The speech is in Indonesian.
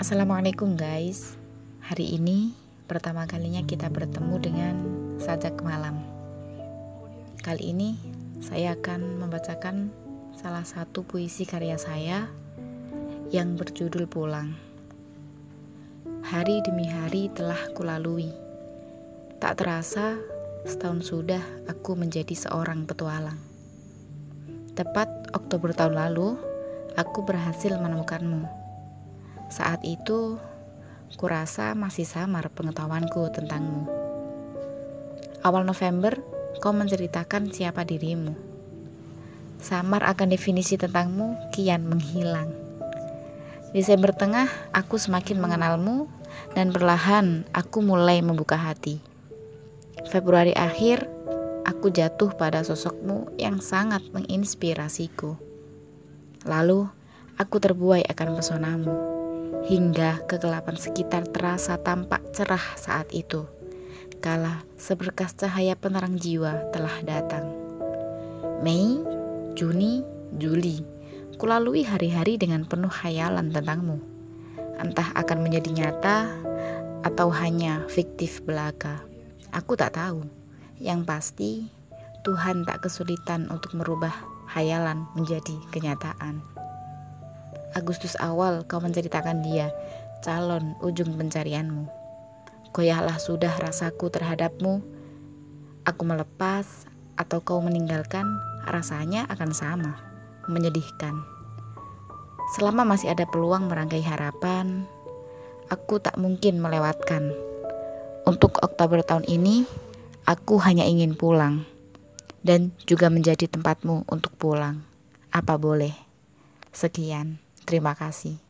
Assalamualaikum guys. Hari ini pertama kalinya kita bertemu dengan Sajak Malam. Kali ini saya akan membacakan salah satu puisi karya saya yang berjudul Pulang. Hari demi hari telah kulalui. Tak terasa setahun sudah aku menjadi seorang petualang. Tepat Oktober tahun lalu, aku berhasil menemukanmu saat itu, kurasa masih samar pengetahuanku tentangmu. Awal November, kau menceritakan siapa dirimu. Samar akan definisi tentangmu kian menghilang. Desember tengah, aku semakin mengenalmu dan perlahan aku mulai membuka hati. Februari akhir, aku jatuh pada sosokmu yang sangat menginspirasiku. Lalu, aku terbuai akan pesonamu hingga kegelapan sekitar terasa tampak cerah saat itu. Kala seberkas cahaya penerang jiwa telah datang. Mei, Juni, Juli, kulalui hari-hari dengan penuh khayalan tentangmu. Entah akan menjadi nyata atau hanya fiktif belaka. Aku tak tahu. Yang pasti, Tuhan tak kesulitan untuk merubah hayalan menjadi kenyataan. Agustus awal kau menceritakan dia, calon ujung pencarianmu. Goyahlah sudah rasaku terhadapmu. Aku melepas atau kau meninggalkan, rasanya akan sama, menyedihkan. Selama masih ada peluang merangkai harapan, aku tak mungkin melewatkan. Untuk Oktober tahun ini, aku hanya ingin pulang dan juga menjadi tempatmu untuk pulang. Apa boleh? Sekian. Terima kasih.